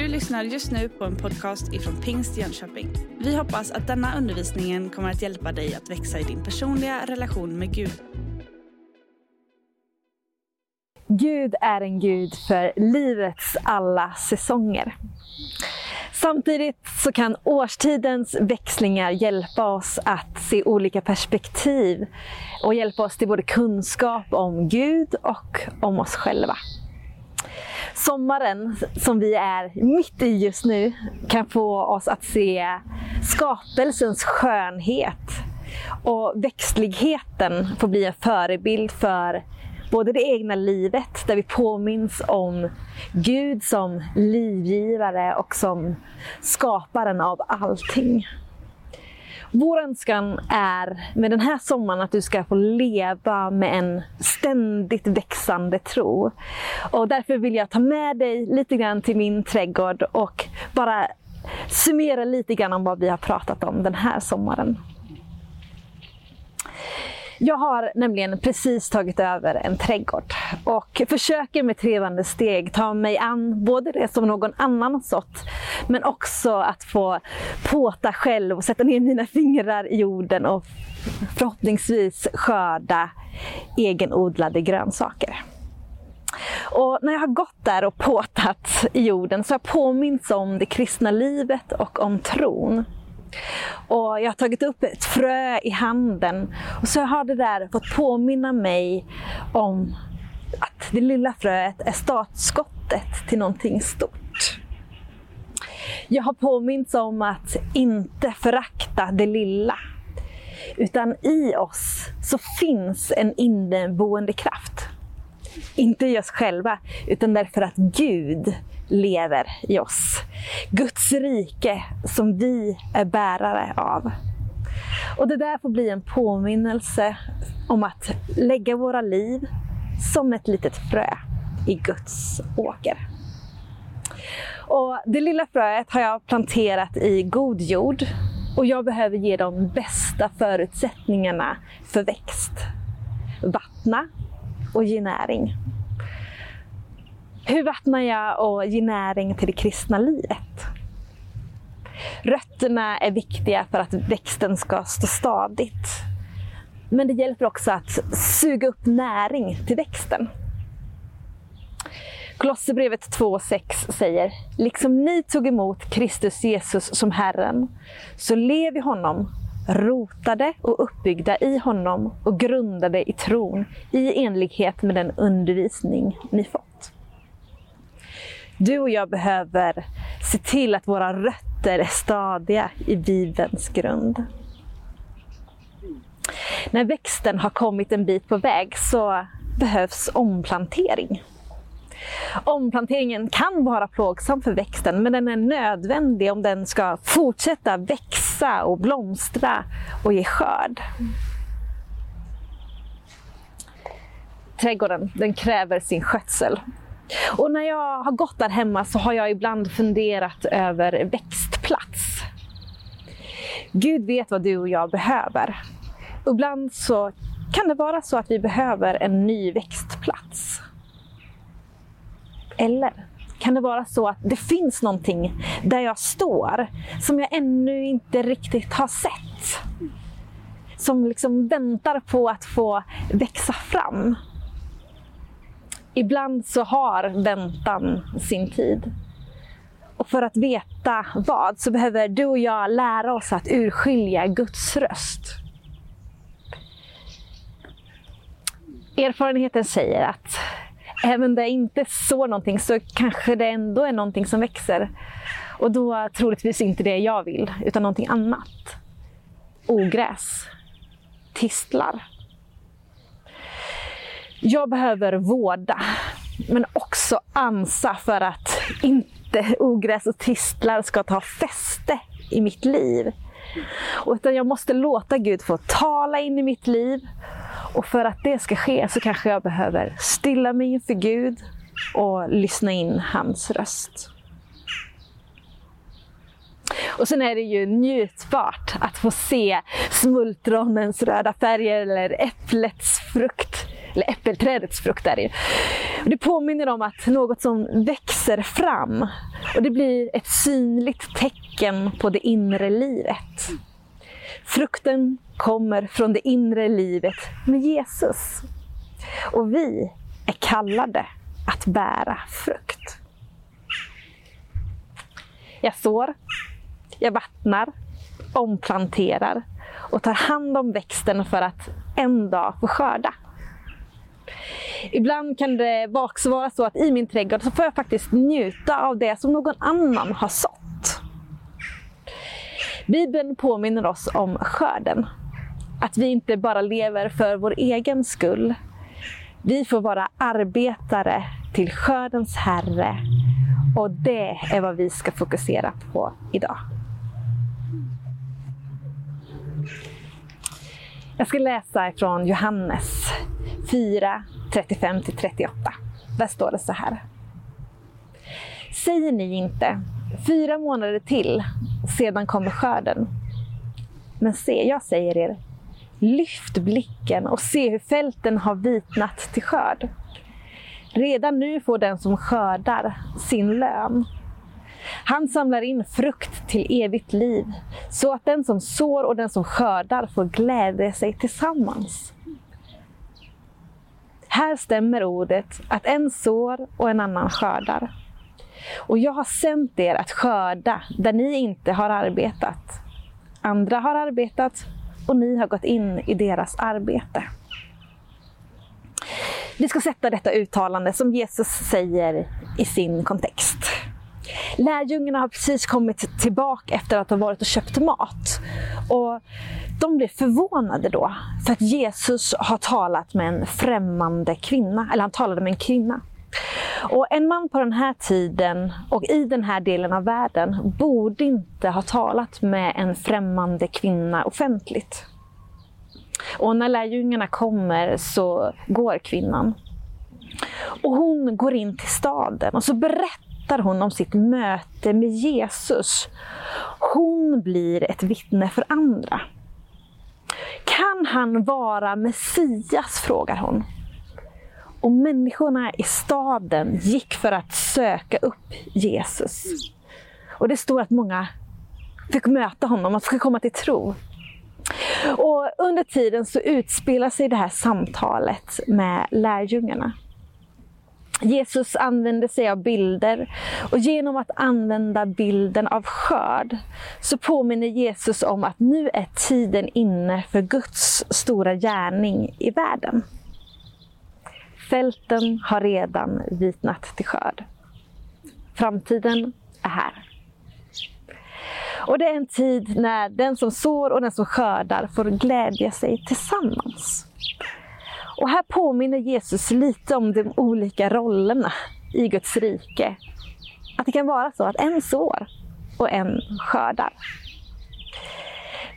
Du lyssnar just nu på en podcast ifrån Pingst Jönköping. Vi hoppas att denna undervisning kommer att hjälpa dig att växa i din personliga relation med Gud. Gud är en Gud för livets alla säsonger. Samtidigt så kan årstidens växlingar hjälpa oss att se olika perspektiv och hjälpa oss till både kunskap om Gud och om oss själva. Sommaren som vi är mitt i just nu kan få oss att se skapelsens skönhet och växtligheten får bli en förebild för både det egna livet, där vi påminns om Gud som livgivare och som skaparen av allting. Vår önskan är med den här sommaren att du ska få leva med en ständigt växande tro. Och därför vill jag ta med dig lite grann till min trädgård och bara summera lite grann om vad vi har pratat om den här sommaren. Jag har nämligen precis tagit över en trädgård och försöker med trevande steg ta mig an både det som någon annan sått, men också att få påta själv och sätta ner mina fingrar i jorden och förhoppningsvis skörda egenodlade grönsaker. Och när jag har gått där och påtat i jorden så har jag påminns om det kristna livet och om tron. Och jag har tagit upp ett frö i handen och så har det där fått påminna mig om att det lilla fröet är startskottet till någonting stort. Jag har påmints om att inte förakta det lilla. Utan i oss så finns en inneboende kraft. Inte i oss själva, utan därför att Gud lever i oss. Guds rike som vi är bärare av. Och det där får bli en påminnelse om att lägga våra liv som ett litet frö i Guds åker. Och det lilla fröet har jag planterat i god jord och jag behöver ge de bästa förutsättningarna för växt. Vattna och ge näring. Hur vattnar jag och ger näring till det kristna livet? Rötterna är viktiga för att växten ska stå stadigt. Men det hjälper också att suga upp näring till växten. Kolosserbrevet 2.6 säger, liksom ni tog emot Kristus Jesus som Herren, så lev i honom, rotade och uppbyggda i honom och grundade i tron i enlighet med den undervisning ni fått. Du och jag behöver se till att våra rötter är stadiga i Bibelns grund. När växten har kommit en bit på väg så behövs omplantering. Omplanteringen kan vara plågsam för växten, men den är nödvändig om den ska fortsätta växa och blomstra och ge skörd. Trädgården den kräver sin skötsel och när jag har gått där hemma så har jag ibland funderat över växtplats. Gud vet vad du och jag behöver. Ibland så kan det vara så att vi behöver en ny växtplats. Eller kan det vara så att det finns någonting där jag står som jag ännu inte riktigt har sett? Som liksom väntar på att få växa fram. Ibland så har väntan sin tid. Och för att veta vad så behöver du och jag lära oss att urskilja Guds röst. Erfarenheten säger att även där jag inte sår någonting så kanske det ändå är någonting som växer. Och då troligtvis inte det jag vill, utan någonting annat. Ogräs, tistlar, jag behöver vårda, men också ansa för att inte ogräs och tistlar ska ta fäste i mitt liv. utan jag måste låta Gud få tala in i mitt liv. Och för att det ska ske så kanske jag behöver stilla mig inför Gud och lyssna in hans röst. Och sen är det ju njutbart att få se smultronens röda färger eller äpplets frukt eller äppelträdets frukt är det ju. Det påminner om att något som växer fram och det blir ett synligt tecken på det inre livet. Frukten kommer från det inre livet med Jesus. Och vi är kallade att bära frukt. Jag sår, jag vattnar, omplanterar och tar hand om växten för att en dag få skörda. Ibland kan det också vara så att i min trädgård så får jag faktiskt njuta av det som någon annan har sått. Bibeln påminner oss om skörden. Att vi inte bara lever för vår egen skull. Vi får vara arbetare till skördens Herre och det är vad vi ska fokusera på idag. Jag ska läsa ifrån Johannes 4, 35-38. Där står det så här. Säger ni inte, fyra månader till, sedan kommer skörden. Men se, jag säger er, lyft blicken och se hur fälten har vitnat till skörd. Redan nu får den som skördar sin lön. Han samlar in frukt till evigt liv, så att den som sår och den som skördar får glädja sig tillsammans. Här stämmer ordet att en sår och en annan skördar. Och jag har sänt er att skörda där ni inte har arbetat. Andra har arbetat och ni har gått in i deras arbete. Vi ska sätta detta uttalande som Jesus säger i sin kontext. Lärjungarna har precis kommit tillbaka efter att ha varit och köpt mat. Och de blir förvånade då, för att Jesus har talat med en främmande kvinna, eller han talade med en kvinna. Och en man på den här tiden och i den här delen av världen borde inte ha talat med en främmande kvinna offentligt. Och när lärjungarna kommer så går kvinnan. Och hon går in till staden och så berättar berättar hon om sitt möte med Jesus. Hon blir ett vittne för andra. Kan han vara Messias? frågar hon. Och människorna i staden gick för att söka upp Jesus. Och det står att många fick möta honom, att skulle komma till tro. Och under tiden så utspelar sig det här samtalet med lärjungarna. Jesus använder sig av bilder och genom att använda bilden av skörd så påminner Jesus om att nu är tiden inne för Guds stora gärning i världen. Fälten har redan vitnat till skörd. Framtiden är här. Och det är en tid när den som sår och den som skördar får glädja sig tillsammans. Och här påminner Jesus lite om de olika rollerna i Guds rike. Att det kan vara så att en sår och en skördar.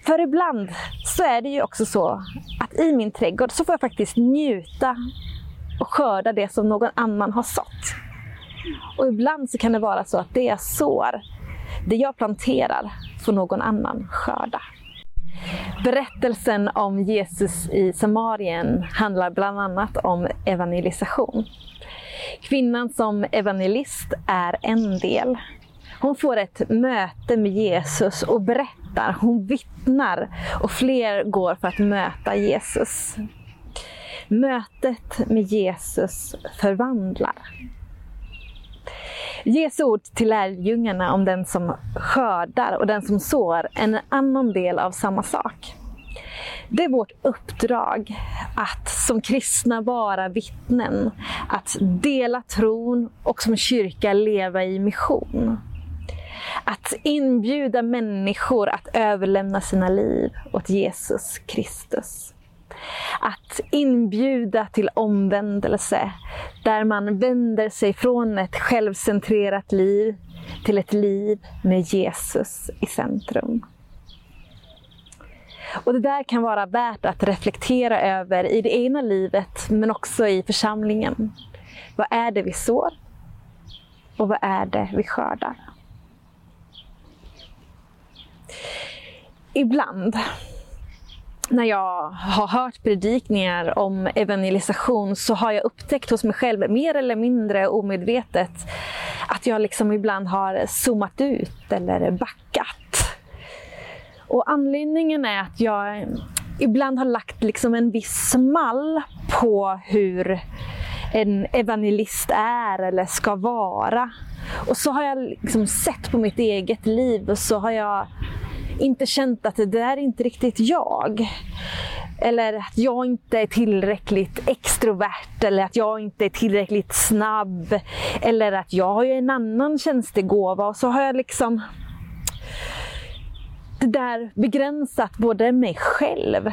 För ibland så är det ju också så att i min trädgård så får jag faktiskt njuta och skörda det som någon annan har sått. Och ibland så kan det vara så att det jag sår, det jag planterar, får någon annan skörda. Berättelsen om Jesus i Samarien handlar bland annat om evangelisation. Kvinnan som evangelist är en del. Hon får ett möte med Jesus och berättar, hon vittnar och fler går för att möta Jesus. Mötet med Jesus förvandlar. Jesu ord till lärjungarna om den som skördar och den som sår en annan del av samma sak. Det är vårt uppdrag att som kristna vara vittnen, att dela tron och som kyrka leva i mission. Att inbjuda människor att överlämna sina liv åt Jesus Kristus. Att inbjuda till omvändelse, där man vänder sig från ett självcentrerat liv till ett liv med Jesus i centrum. Och det där kan vara värt att reflektera över i det egna livet, men också i församlingen. Vad är det vi sår? Och vad är det vi skördar? Ibland när jag har hört predikningar om evangelisation så har jag upptäckt hos mig själv, mer eller mindre omedvetet, att jag liksom ibland har zoomat ut eller backat. Och anledningen är att jag ibland har lagt liksom en viss mall på hur en evangelist är eller ska vara. Och så har jag liksom sett på mitt eget liv och så har jag inte känt att det där är inte riktigt jag. Eller att jag inte är tillräckligt extrovert eller att jag inte är tillräckligt snabb. Eller att jag har en annan tjänstegåva och så har jag liksom det där begränsat både mig själv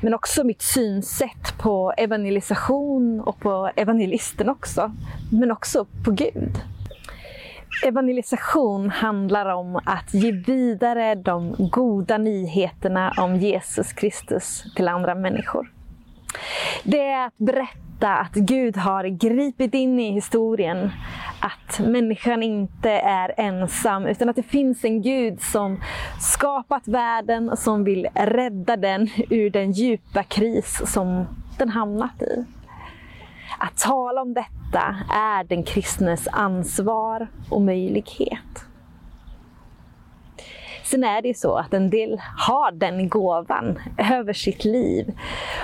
men också mitt synsätt på evangelisation och på evangelisten också. Men också på Gud. Evangelisation handlar om att ge vidare de goda nyheterna om Jesus Kristus till andra människor. Det är att berätta att Gud har gripit in i historien. Att människan inte är ensam utan att det finns en Gud som skapat världen och som vill rädda den ur den djupa kris som den hamnat i. Att tala om detta är den kristnes ansvar och möjlighet. Sen är det ju så att en del har den gåvan över sitt liv.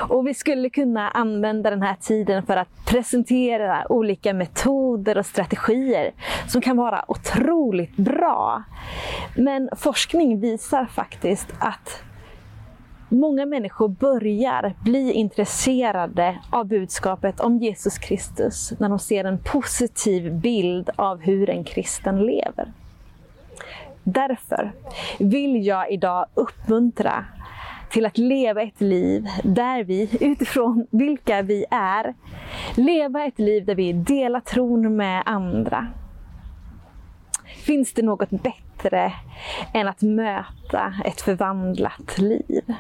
Och vi skulle kunna använda den här tiden för att presentera olika metoder och strategier som kan vara otroligt bra. Men forskning visar faktiskt att Många människor börjar bli intresserade av budskapet om Jesus Kristus när de ser en positiv bild av hur en kristen lever. Därför vill jag idag uppmuntra till att leva ett liv där vi, utifrån vilka vi är, leva ett liv där vi delar tron med andra. Finns det något bättre än att möta ett förvandlat liv?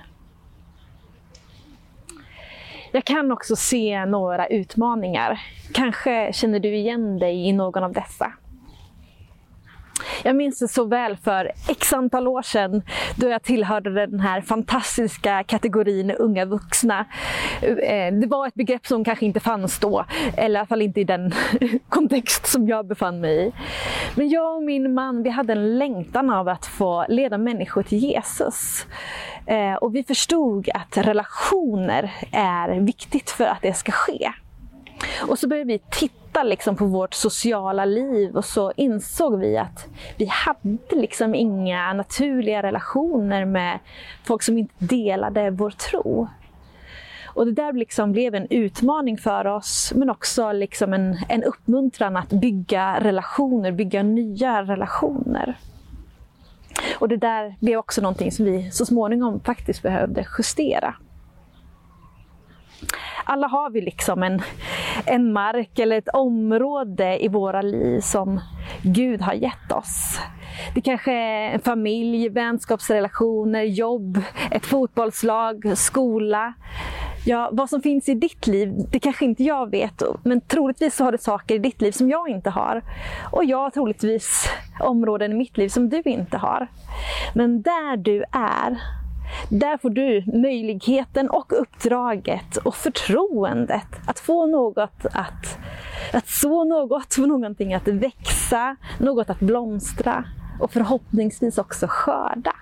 Jag kan också se några utmaningar. Kanske känner du igen dig i någon av dessa. Jag minns det så väl för x antal år sedan då jag tillhörde den här fantastiska kategorin unga vuxna. Eh, det var ett begrepp som kanske inte fanns då, eller i alla fall inte i den kontext som jag befann mig i. Men jag och min man vi hade en längtan av att få leda människor till Jesus. Eh, och vi förstod att relationer är viktigt för att det ska ske. Och så började vi titta liksom på vårt sociala liv och så insåg vi att vi hade liksom inga naturliga relationer med folk som inte delade vår tro. Och det där liksom blev en utmaning för oss, men också liksom en, en uppmuntran att bygga relationer, bygga nya relationer. Och det där blev också någonting som vi så småningom faktiskt behövde justera alla har vi liksom en, en mark eller ett område i våra liv som Gud har gett oss. Det kanske är en familj, vänskapsrelationer, jobb, ett fotbollslag, skola. Ja, vad som finns i ditt liv, det kanske inte jag vet. Men troligtvis så har du saker i ditt liv som jag inte har. Och jag har troligtvis områden i mitt liv som du inte har. Men där du är, där får du möjligheten och uppdraget och förtroendet att få något att, att så något, få någonting att växa, något att blomstra och förhoppningsvis också skörda.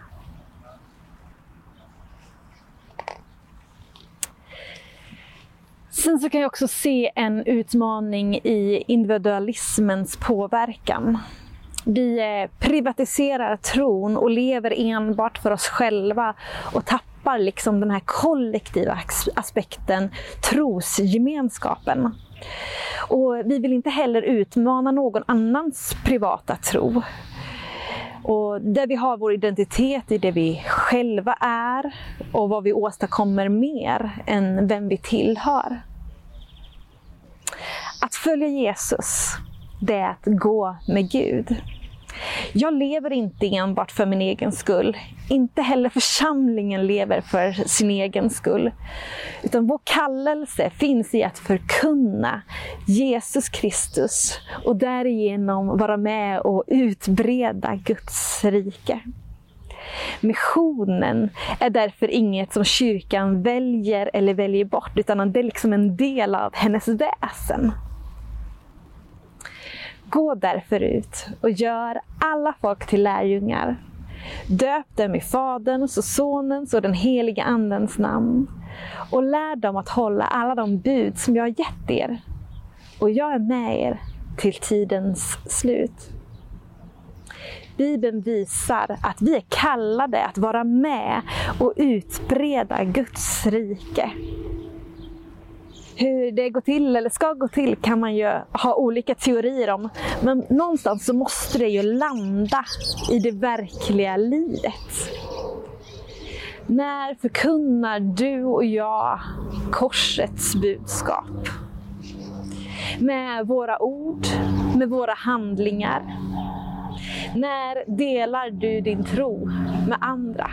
Sen så kan jag också se en utmaning i individualismens påverkan. Vi eh, privatiserar tron och lever enbart för oss själva och tappar liksom den här kollektiva aspekten, trosgemenskapen. Och vi vill inte heller utmana någon annans privata tro. Och där vi har vår identitet i det vi själva är och vad vi åstadkommer mer än vem vi tillhör. Att följa Jesus, det är att gå med Gud. Jag lever inte enbart för min egen skull. Inte heller församlingen lever för sin egen skull. Utan vår kallelse finns i att förkunna Jesus Kristus och därigenom vara med och utbreda Guds rike. Missionen är därför inget som kyrkan väljer eller väljer bort, utan det är liksom en del av hennes väsen. Gå därför ut och gör alla folk till lärjungar. Döp dem i Faderns och Sonens och den helige Andens namn och lär dem att hålla alla de bud som jag har gett er. Och jag är med er till tidens slut. Bibeln visar att vi är kallade att vara med och utbreda Guds rike. Hur det går till eller ska gå till kan man ju ha olika teorier om. Men någonstans så måste det ju landa i det verkliga livet. När förkunnar du och jag korsets budskap? Med våra ord, med våra handlingar. När delar du din tro med andra?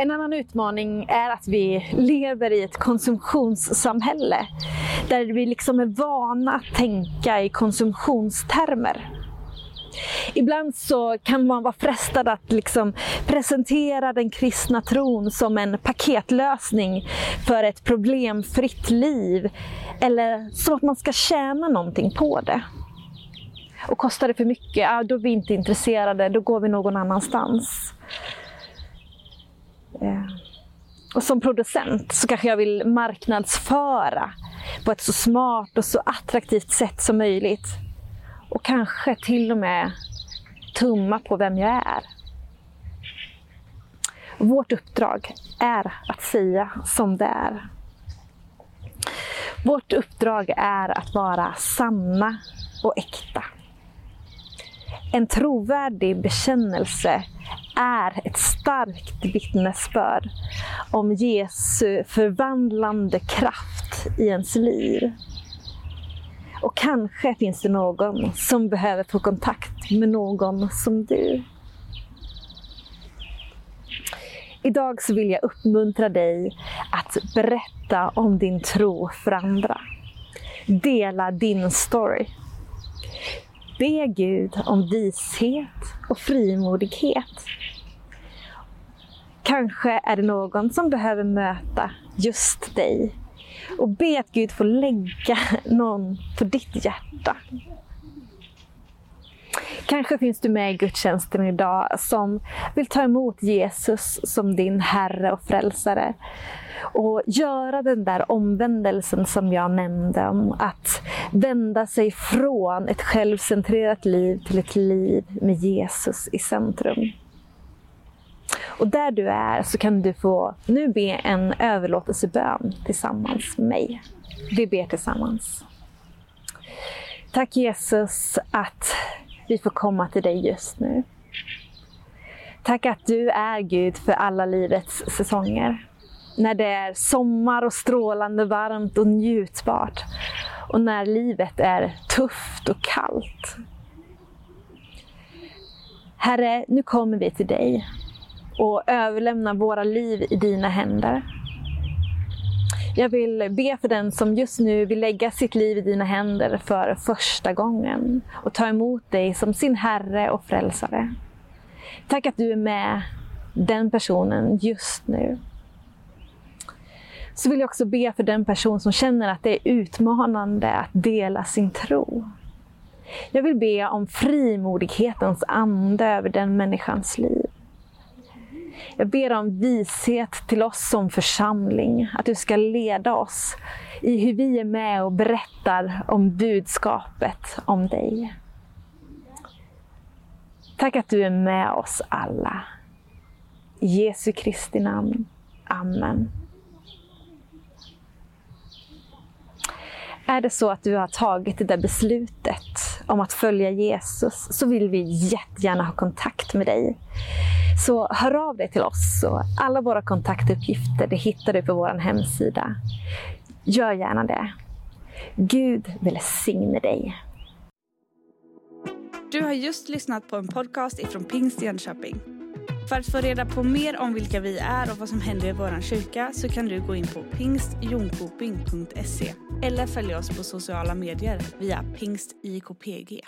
En annan utmaning är att vi lever i ett konsumtionssamhälle där vi liksom är vana att tänka i konsumtionstermer. Ibland så kan man vara frestad att liksom presentera den kristna tron som en paketlösning för ett problemfritt liv. Eller som att man ska tjäna någonting på det. Och kostar det för mycket, ja, då är vi inte intresserade, då går vi någon annanstans. Eh, och som producent så kanske jag vill marknadsföra på ett så smart och så attraktivt sätt som möjligt. Och kanske till och med tumma på vem jag är. Vårt uppdrag är att säga som det är. Vårt uppdrag är att vara sanna och äkta. En trovärdig bekännelse är ett starkt vittnesbörd om Jesu förvandlande kraft i ens liv. Och kanske finns det någon som behöver få kontakt med någon som du. Idag så vill jag uppmuntra dig att berätta om din tro för andra. Dela din story. Be Gud om vishet och frimodighet. Kanske är det någon som behöver möta just dig och be att Gud får lägga någon på ditt hjärta. Kanske finns du med i gudstjänsten idag som vill ta emot Jesus som din Herre och Frälsare och göra den där omvändelsen som jag nämnde om att vända sig från ett självcentrerat liv till ett liv med Jesus i centrum. Och där du är så kan du få nu be en överlåtelsebön tillsammans med mig. Vi ber tillsammans. Tack Jesus att vi får komma till dig just nu. Tack att du är Gud för alla livets säsonger. När det är sommar och strålande varmt och njutbart. Och när livet är tufft och kallt. Herre, nu kommer vi till dig och överlämna våra liv i dina händer. Jag vill be för den som just nu vill lägga sitt liv i dina händer för första gången och ta emot dig som sin Herre och Frälsare. Tack att du är med den personen just nu. Så vill jag också be för den person som känner att det är utmanande att dela sin tro. Jag vill be om frimodighetens ande över den människans liv. Jag ber om vishet till oss som församling, att du ska leda oss i hur vi är med och berättar om budskapet om dig. Tack att du är med oss alla. I Jesu Kristi namn. Amen. Är det så att du har tagit det där beslutet om att följa Jesus så vill vi jättegärna ha kontakt med dig. Så hör av dig till oss. Och alla våra kontaktuppgifter det hittar du på vår hemsida. Gör gärna det. Gud välsigne dig. Du har just lyssnat på en podcast ifrån Pingst Jönköping. För att få reda på mer om vilka vi är och vad som händer i vår kyrka så kan du gå in på pingstjonkoping.se eller följa oss på sociala medier via pingstjkpg.